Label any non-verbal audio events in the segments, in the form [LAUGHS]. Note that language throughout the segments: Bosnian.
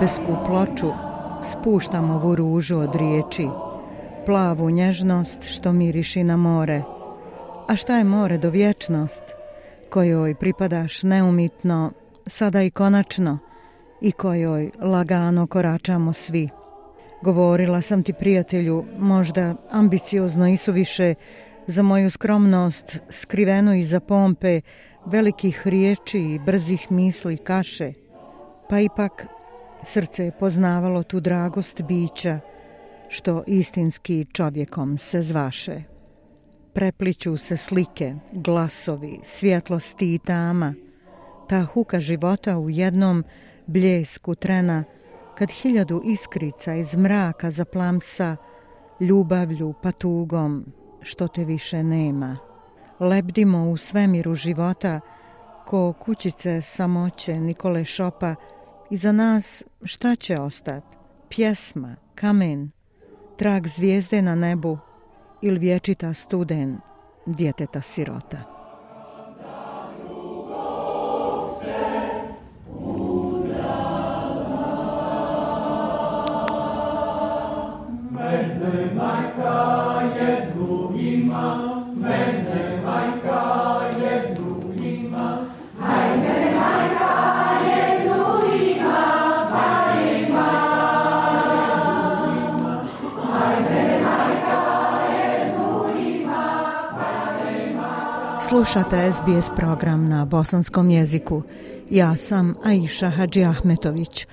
nebesku ploču spuštam ovu ružu od riječi, plavu nježnost što miriši na more. A šta je more do vječnost, kojoj pripadaš neumitno, sada i konačno, i kojoj lagano koračamo svi. Govorila sam ti, prijatelju, možda ambiciozno i za moju skromnost, skriveno iza pompe, velikih riječi i brzih misli kaše. Pa ipak Srce je poznavalo tu dragost bića, što istinski čovjekom se zvaše. Prepliću se slike, glasovi, svjetlosti i tama, ta huka života u jednom bljesku trena, kad hiljadu iskrica iz mraka zaplamsa, ljubavlju pa tugom, što te više nema. Lebdimo u svemiru života, ko kućice samoće Nikole Šopa, i za nas šta će ostati? Pjesma, kamen, trag zvijezde na nebu ili vječita studen djeteta sirota. Slušate SBS program na bosanskom jeziku. Ja sam Aisha Hadži Ahmetović.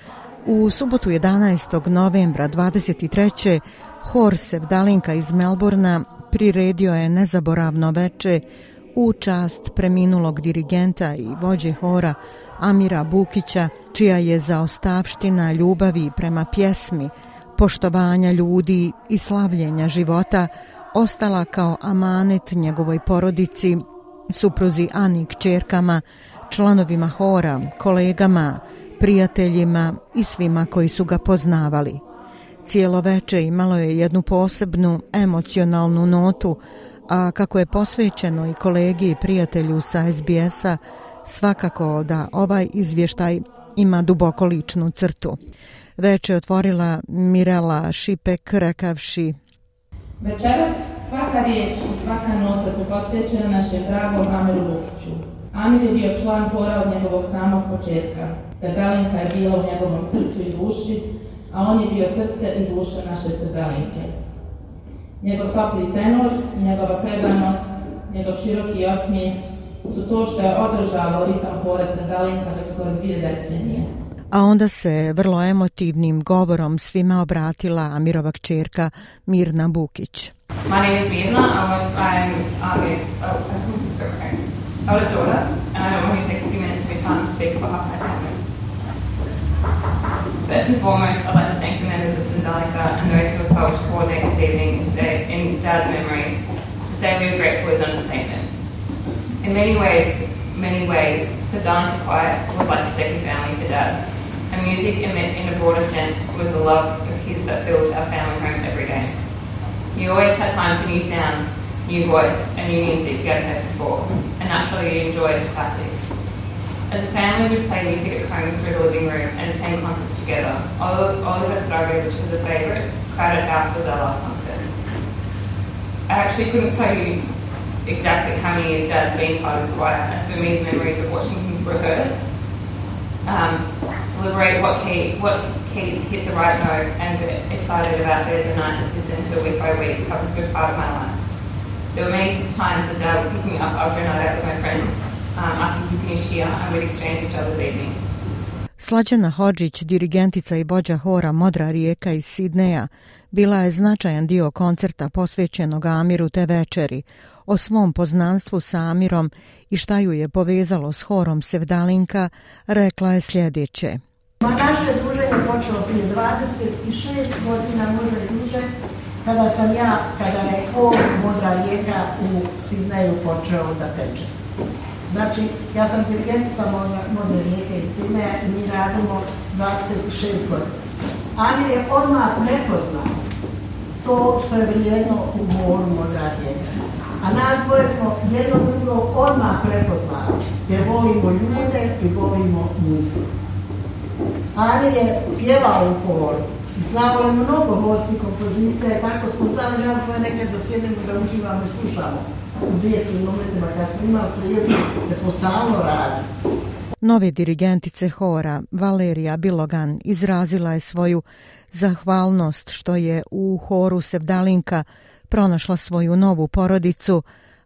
U subotu 11. novembra 23. Hor Sevdalinka iz Melburna priredio je nezaboravno veče u čast preminulog dirigenta i vođe hora Amira Bukića, čija je zaostavština ljubavi prema pjesmi, poštovanja ljudi i slavljenja života ostala kao amanet njegovoj porodici supruzi Ani kćerkama, članovima hora, kolegama, prijateljima i svima koji su ga poznavali. Cijelo veče imalo je jednu posebnu emocionalnu notu, a kako je posvećeno i kolegi i prijatelju sa SBS-a, svakako da ovaj izvještaj ima duboko ličnu crtu. Veče otvorila Mirela Šipek rekavši Večeras Svaka riječ i svaka nota su posvećena našem dragom Amiru Lukiću. Amir je bio član Pora od njegovog samog početka. Srdalinka je bila u njegovom srcu i duši, a on je bio srce i duša naše srdalinke. Njegov topli tenor i njegova predanost, njegov široki osmijeh su to što je održalo ritam pore srdalinka već skoro dvije decenije. a onda se vrlo emotivnim govorom svima obratila Amirova kćerka Mirna Bukić. My name is Mirna, I'm, I'm Amir's, oh, sorry, eldest daughter, and I don't want to take a few minutes of your time to speak on my family. First and foremost, I'd like to thank the members of Sindalika and those who have helped coordinate this evening today, in Dad's memory. To say we are grateful his an understatement. In many ways, many ways, Sindalika Quiet was like to say family for Dad. And music, in, in a broader sense, was a love of his that filled our family home every day. He always had time for new sounds, new voice, and new music he hadn't heard before, and naturally you enjoyed the classics. As a family, we'd play music at home through the living room and attend concerts together. Oliver Throgo, which was a favourite, Crowded House was our last concert. I actually couldn't tell you exactly how many years Dad's been part of choir. as for me, the memories of watching him rehearse um, deliberate what key what key hit the right note and get excited about there's a night at the centre week by week. That was a good part of my life. There were many times that Dad would pick me up after a night out with my friends um, after we finished here and we'd exchange each other's evenings. Slađana Hođić, dirigentica i bođa hora Modra rijeka iz Sidneja, bila je značajan dio koncerta posvećenog Amiru te večeri, o svom poznanstvu sa Amirom i šta ju je povezalo s horom Sevdalinka, rekla je sljedeće. Ma naše druženje počelo prije 26 godina, možda duže, kada sam ja, kada je o modra rijeka u Sidneju počeo da teče. Znači, ja sam dirigentica modre rijeke iz Sidneja i mi radimo 26 godina. Ali je odmah prepoznao to što je vrijedno u moru modra rijeka. A nas dvoje smo jedno drugo odmah prepoznali, jer volimo ljude i volimo muziku. Ari je pjevao u koru i slavao je mnogo gostnih kompozicija tako smo stali žasno nekad da sjedimo, da uživamo i slušamo u dvijetim momentima kad smo imali priliku, da smo stalno radili. Nove dirigentice hora Valerija Bilogan izrazila je svoju zahvalnost što je u horu Sevdalinka pronašla svoju novu porodicu,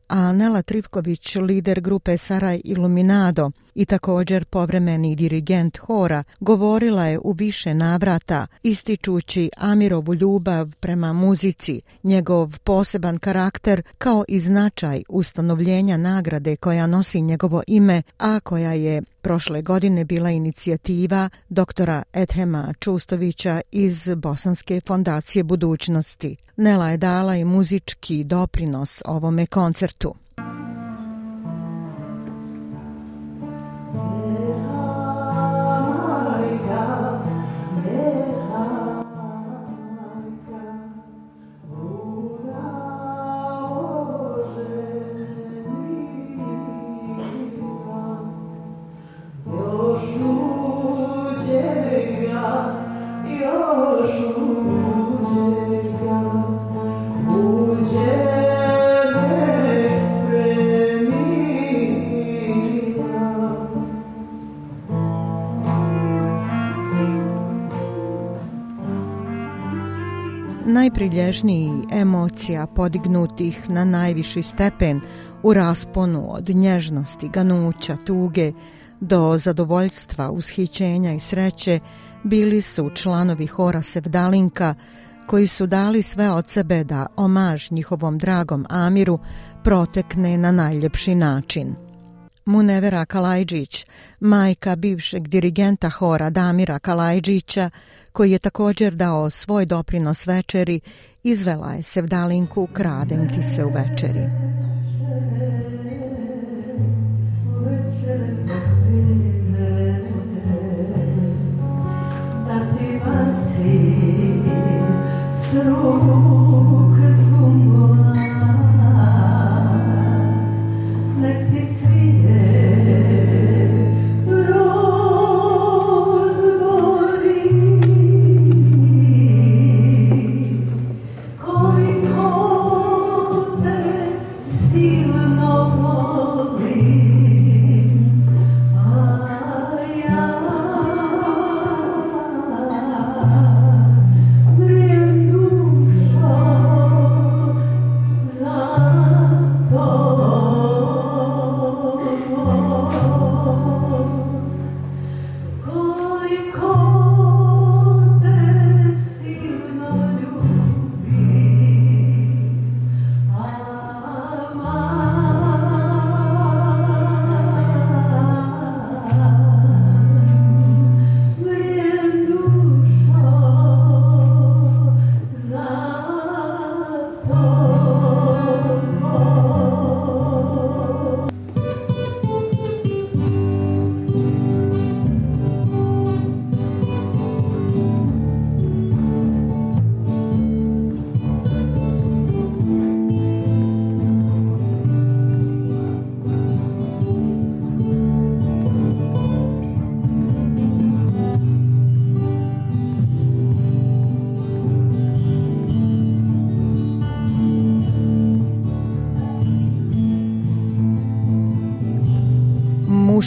a Nela Trivković, lider grupe Saraj Iluminado, i također povremeni dirigent hora, govorila je u više navrata, ističući Amirovu ljubav prema muzici, njegov poseban karakter kao i značaj ustanovljenja nagrade koja nosi njegovo ime, a koja je prošle godine bila inicijativa doktora Edhema Čustovića iz Bosanske fondacije budućnosti. Nela je dala i muzički doprinos ovome koncertu. najprilježniji emocija podignutih na najviši stepen u rasponu od nježnosti, ganuća, tuge do zadovoljstva, ushićenja i sreće bili su članovi hora Sevdalinka koji su dali sve od sebe da omaž njihovom dragom Amiru protekne na najljepši način. Munevera Kalajđić, majka bivšeg dirigenta hora Damira Kalajđića, koji je također dao svoj doprinos večeri, izvela je sevdalinku Kradem ti se u večeri.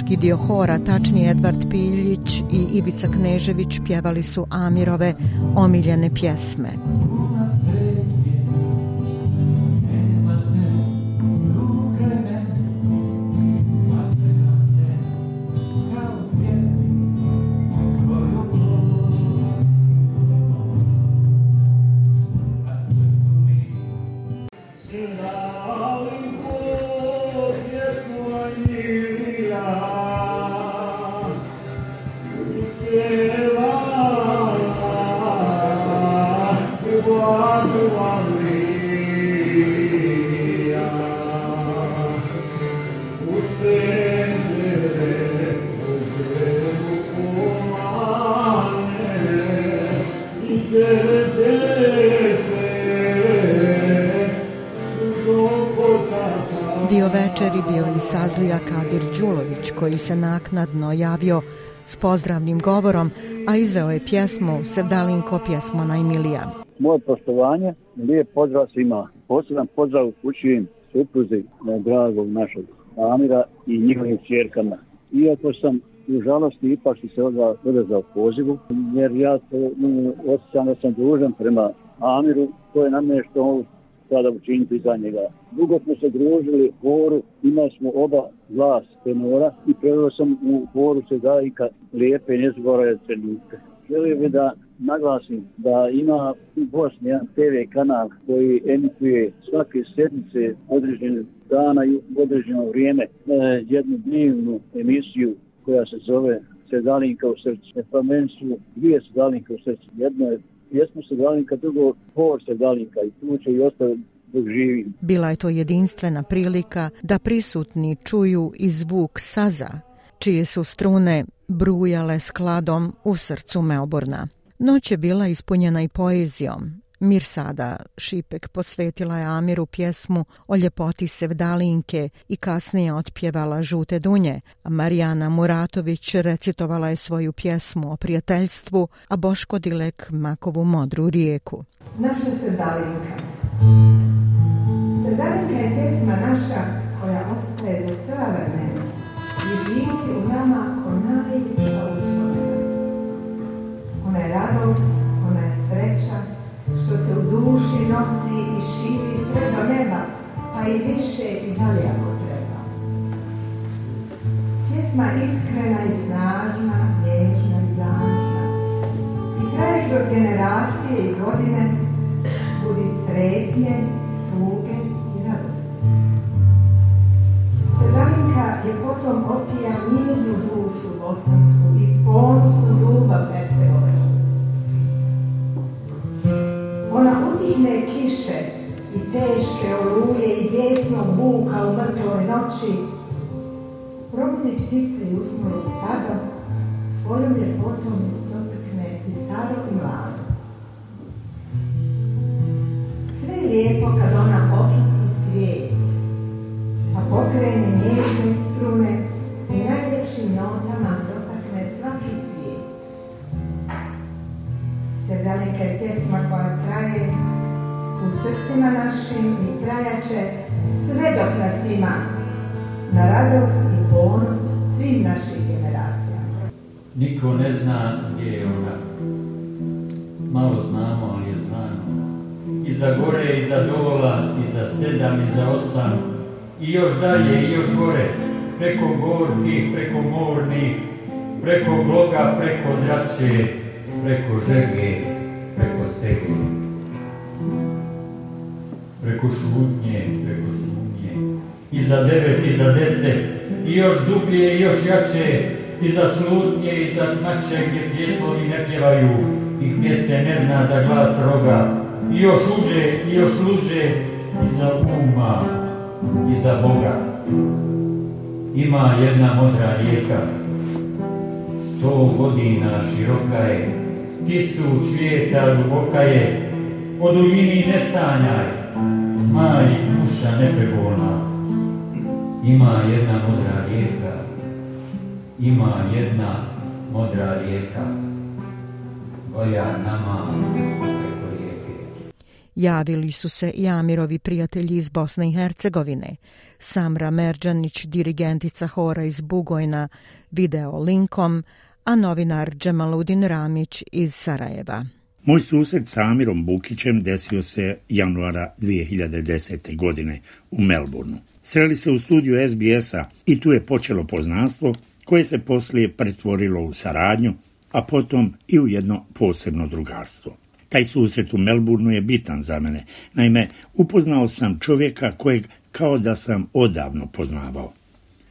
ki dio hora, tačnije Edvard Piljić i Ivica Knežević pjevali su Amirove omiljene pjesme. Dio večeri bio i sazlija Kadir Đulović koji se naknadno javio s pozdravnim govorom, a izveo je pjesmu Sevdalinko pjesmo Najmilija. Moje poštovanje, lijep pozdrav svima. Posledan pozdrav upućujem supruzi dragog našeg Amira i njihovim čerkama. Iako sam i u žalosti ipak si se za pozivu, jer ja to mm, osjećam da sam dužan prema Amiru, to je nam mene što sada učiniti za njega. Dugo smo se družili u horu, imali smo oba glas tenora i prelazio sam u horu se dajka lijepe nezgore trenutke. Želio bi da naglasim da ima u Bosni jedan TV kanal koji emituje svake sedmice određene dana i određeno vrijeme e, jednu dnevnu emisiju koja se zove Sedalinka u srcu. E, pa meni su dvije Sedalinka u srcu. Jedno je pjesmu Sedalinka, drugo hor Sedalinka i tu će i ostaviti Bila je to jedinstvena prilika da prisutni čuju i zvuk saza, čije su strune brujale skladom u srcu Melborna. Noć je bila ispunjena i poezijom, sada, Šipek posvetila je Amiru pjesmu o ljepoti Sevdalinke i kasnije otpjevala Žute dunje. a Marijana Muratović recitovala je svoju pjesmu o prijateljstvu, a Boško Dilek Makovu modru rijeku. Naša Sevdalinka Sevdalinka je pjesma naša koja ostaje za sva vremena i živi u nama nosi i širi sve do neba, pa i više i dalje ako treba. Pjesma iskrena i snažna, nježna i zanosna. I traje kroz generacije i godine, budi strepnje, tuge i radosti. Sedalinka je potom opija mirnu dušu osam kojom ljepotom dotakne i staro i mlado. Sve je lijepo kad ona okiti svijet, pa pokrene nježne strune i najljepšim notama dotakne svaki cvijet. Sedalika je pjesma koja traje u srcima našim i trajaće sve dok nas ima. niko ne zna gdje je ona. Malo znamo, ali je znamo. Iza gore, iza dola, za sedam, za osam, i još dalje, i još gore, preko gornih, preko mornih, preko bloga, preko drače, preko žege, preko stegu. Preko šutnje, preko sumnje, iza devet, za deset, i još dublje, i još jače, slutnje i za tmače gdje pjetovi ne pjevaju i gdje se ne zna za glas roga. I još uđe, i još luđe, za uma, za Boga. Ima jedna modra rijeka, sto godina široka je, tisu čvijeta duboka je, o duljini ne sanjaj, mali duša neprebolna. Ima jedna modra rijeka, ima jedna modra rijeka koja nama preko rijeke. Javili su se i Amirovi prijatelji iz Bosne i Hercegovine, Samra Merđanić, dirigentica Hora iz Bugojna, video linkom, a novinar Džemaludin Ramić iz Sarajeva. Moj sused s Amirom Bukićem desio se januara 2010. godine u Melbourneu. Sreli se u studiju SBS-a i tu je počelo poznanstvo koje se poslije pretvorilo u saradnju, a potom i u jedno posebno drugarstvo. Taj susret u Melbourneu je bitan za mene. Naime, upoznao sam čovjeka kojeg kao da sam odavno poznavao.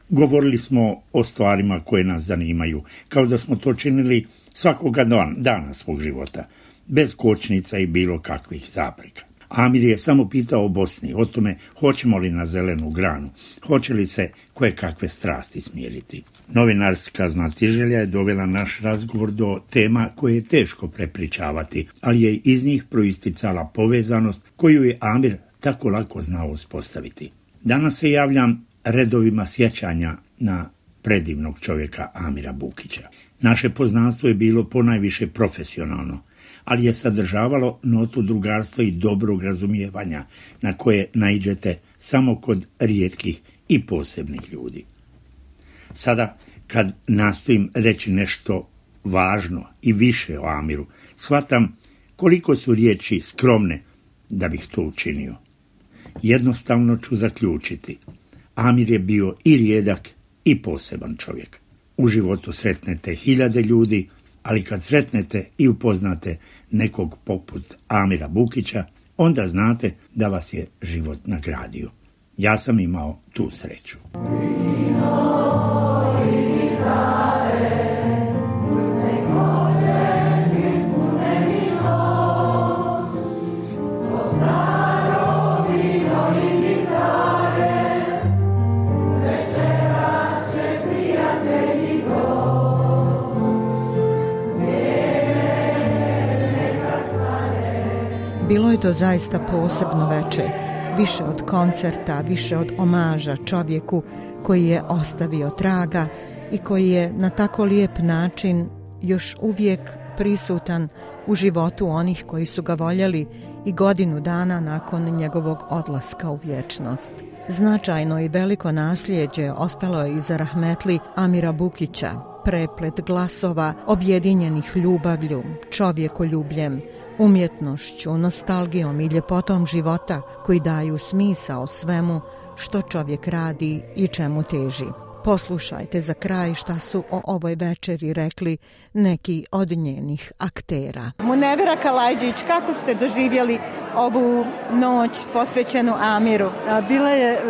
Govorili smo o stvarima koje nas zanimaju, kao da smo to činili svakoga dana svog života, bez kočnica i bilo kakvih zaprika. Amir je samo pitao o Bosni, o tome hoćemo li na zelenu granu, hoće li se koje kakve strasti smiriti. Novinarska znatiželja je dovela naš razgovor do tema koje je teško prepričavati, ali je iz njih proisticala povezanost koju je Amir tako lako znao uspostaviti. Danas se javljam redovima sjećanja na predivnog čovjeka Amira Bukića. Naše poznanstvo je bilo ponajviše profesionalno, ali je sadržavalo notu drugarstva i dobrog razumijevanja na koje najđete samo kod rijetkih i posebnih ljudi. Sada kad nastojim reći nešto važno i više o Amiru, shvatam koliko su riječi skromne da bih to učinio. Jednostavno ću zaključiti. Amir je bio i rijedak i poseban čovjek. U životu sretnete hiljade ljudi ali kad sretnete i upoznate nekog poput Amira Bukića, onda znate da vas je život nagradio. Ja sam imao tu sreću. je to zaista posebno veće. više od koncerta, više od omaža čovjeku koji je ostavio traga i koji je na tako lijep način još uvijek prisutan u životu onih koji su ga voljeli i godinu dana nakon njegovog odlaska u vječnost. Značajno i veliko nasljeđe ostalo je iza rahmetli Amira Bukića, preplet glasova objedinjenih ljubavlju, čovjekoljubljem, umjetnošću, nostalgijom i ljepotom života koji daju smisao svemu što čovjek radi i čemu teži. Poslušajte za kraj šta su o ovoj večeri rekli neki od njenih aktera. Munevera Kalajđić, kako ste doživjeli ovu noć posvećenu Amiru? Bilo je,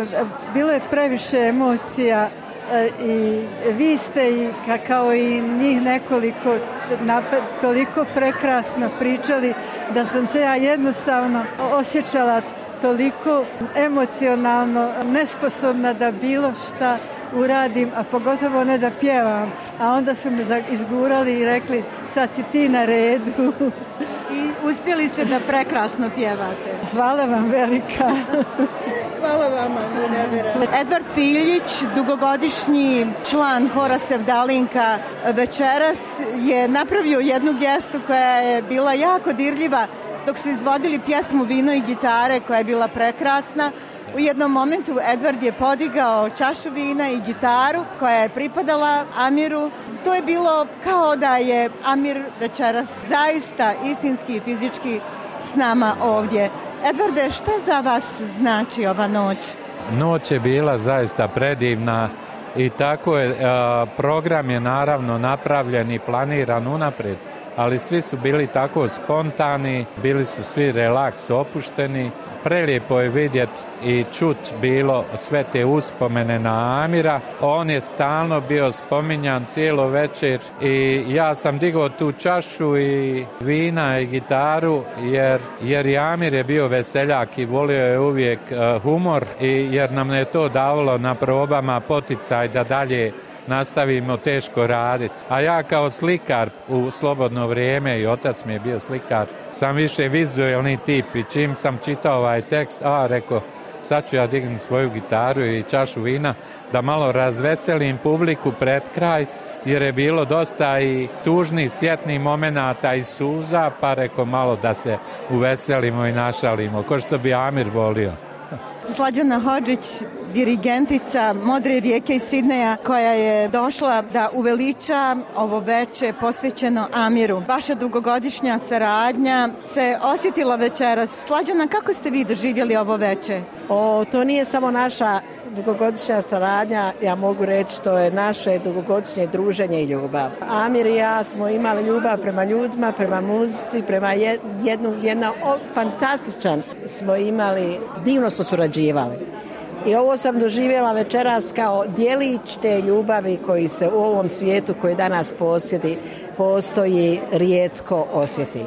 bilo je previše emocija E, i vi ste i kao i njih nekoliko toliko prekrasno pričali da sam se ja jednostavno osjećala toliko emocionalno nesposobna da bilo šta uradim, a pogotovo ne da pjevam. A onda su me izgurali i rekli sad si ti na redu. I uspjeli ste da prekrasno pjevate. Hvala vam velika. Hvala vama. Edvard Piljić, dugogodišnji član Hora Sevdalinka večeras je napravio jednu gestu koja je bila jako dirljiva dok su izvodili pjesmu Vino i gitare koja je bila prekrasna. U jednom momentu Edvard je podigao čašu vina i gitaru koja je pripadala Amiru. To je bilo kao da je Amir večeras zaista istinski i fizički s nama ovdje. Edvarde, što za vas znači ova noć? Noć je bila zaista predivna i tako je, program je naravno napravljen i planiran unaprijed ali svi su bili tako spontani, bili su svi relaks opušteni. Prelijepo je vidjet i čut bilo sve te uspomene na Amira. On je stalno bio spominjan cijelo večer i ja sam digao tu čašu i vina i gitaru jer, jer i Amir je bio veseljak i volio je uvijek eh, humor i jer nam je to davalo na probama poticaj da dalje nastavimo teško raditi. A ja kao slikar u slobodno vrijeme i otac mi je bio slikar, sam više vizualni tip i čim sam čitao ovaj tekst, a reko sad ću ja dignuti svoju gitaru i čašu vina da malo razveselim publiku pred kraj jer je bilo dosta i tužnih, sjetnih momenata i suza, pa reko malo da se uveselimo i našalimo, ko što bi Amir volio. Slađana Hođić, dirigentica Modre rijeke iz Sidneja koja je došla da uveliča ovo veče posvećeno Amiru. Vaša dugogodišnja saradnja se osjetila večeras. Slađana, kako ste vi doživjeli ovo veče? O, to nije samo naša dugogodišnja saradnja, ja mogu reći, to je naše dugogodišnje druženje i ljubav. Amir i ja smo imali ljubav prema ljudima, prema muzici, prema jednu, jedna fantastičan smo imali, divno smo surađivali. I ovo sam doživjela večeras kao dijelić te ljubavi koji se u ovom svijetu koji danas posjedi, postoji, rijetko osjeti.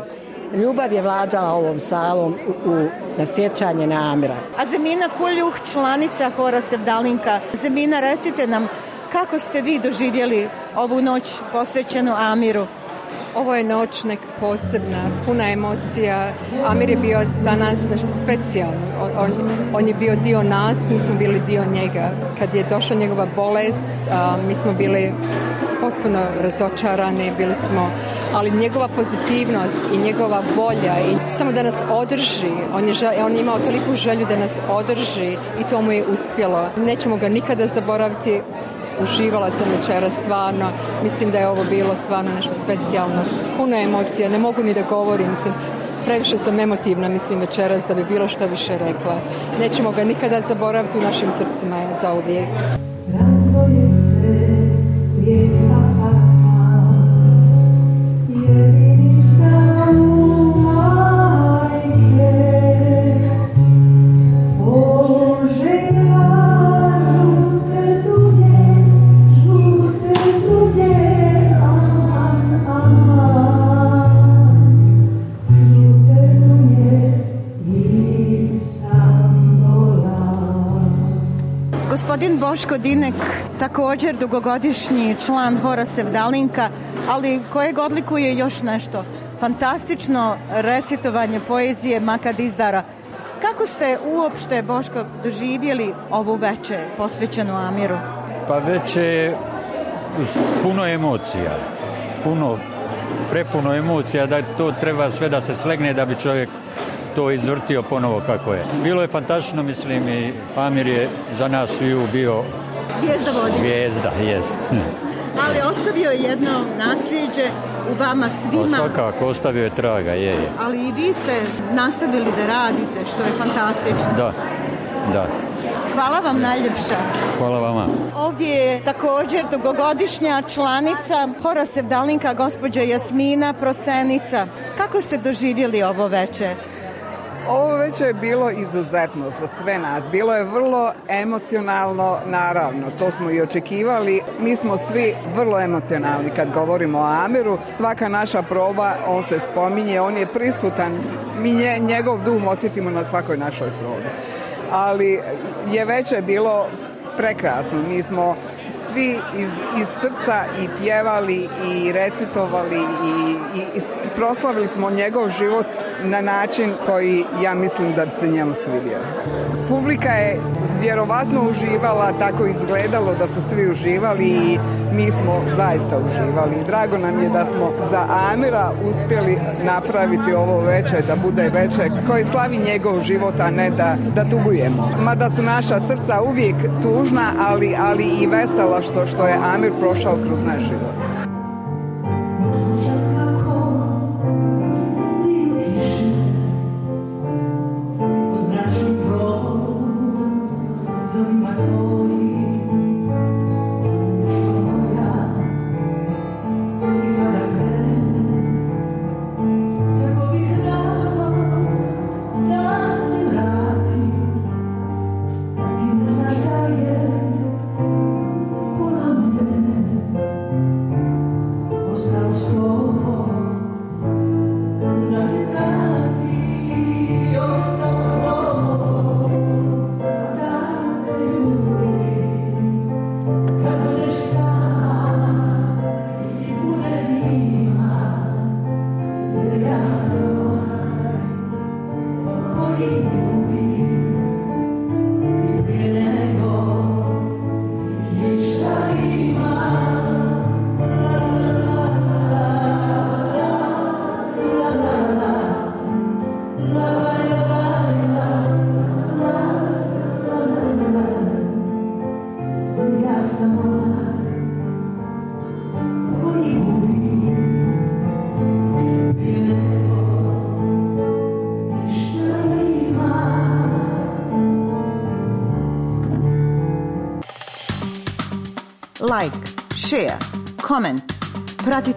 Ljubav je vladala ovom salom u, nasjećanje na na Amira. A Zemina Kuljuh, članica Hora Sevdalinka. Zemina, recite nam kako ste vi doživjeli ovu noć posvećenu Amiru? Ovo je noć nek posebna, puna emocija. Amir je bio za nas nešto specijalno. On, je bio dio nas, mi smo bili dio njega. Kad je došla njegova bolest, mi smo bili potpuno razočarani, bili smo, ali njegova pozitivnost i njegova volja i samo da nas održi, on je, on je imao toliku želju da nas održi i to mu je uspjelo. Nećemo ga nikada zaboraviti, uživala sam večera stvarno. Mislim da je ovo bilo stvarno nešto specijalno. Puno emocija, ne mogu ni da govorim. Mislim, previše sam emotivna, mislim, večeras da bi bilo što više rekla. Nećemo ga nikada zaboraviti u našim srcima za uvijek. Gospodin Boško Dinek, također dugogodišnji član Hora Sevdalinka, ali kojeg odlikuje još nešto. Fantastično recitovanje poezije Makad Izdara. Kako ste uopšte, Boško, doživjeli ovu večer posvećenu Amiru? Pa već je puno emocija, puno, prepuno emocija, da to treba sve da se slegne da bi čovjek to izvrtio ponovo kako je. Bilo je fantastično, mislim, i Pamir je za nas sviju bio... Zvijezda vodi. Zvijezda, jest. [LAUGHS] Ali ostavio je jedno nasljeđe u vama svima. Pa svakako, ostavio je traga, je, je. Ali i vi ste nastavili da radite, što je fantastično. Da, da. Hvala vam najljepša. Hvala vama. Ovdje je također dugogodišnja članica Hora Sevdalinka, gospođa Jasmina Prosenica. Kako ste doživjeli ovo večer? Ovo veće je bilo izuzetno za sve nas. Bilo je vrlo emocionalno, naravno, to smo i očekivali. Mi smo svi vrlo emocionalni kad govorimo o Ameru. Svaka naša proba, on se spominje, on je prisutan. Mi njegov dum osjetimo na svakoj našoj probi. Ali je veće bilo prekrasno. Mi smo svi iz, iz srca i pjevali i recitovali i, i, i proslavili smo njegov život na način koji ja mislim da bi se njemu svidio. Publika je vjerovatno uživala, tako izgledalo da su svi uživali i mi smo zaista uživali. I drago nam je da smo za Amira uspjeli napraviti ovo večer, da bude večer koji slavi njegov život, a ne da, da tugujemo. Mada su naša srca uvijek tužna, ali, ali i vesela što, što je Amir prošao kroz naš život.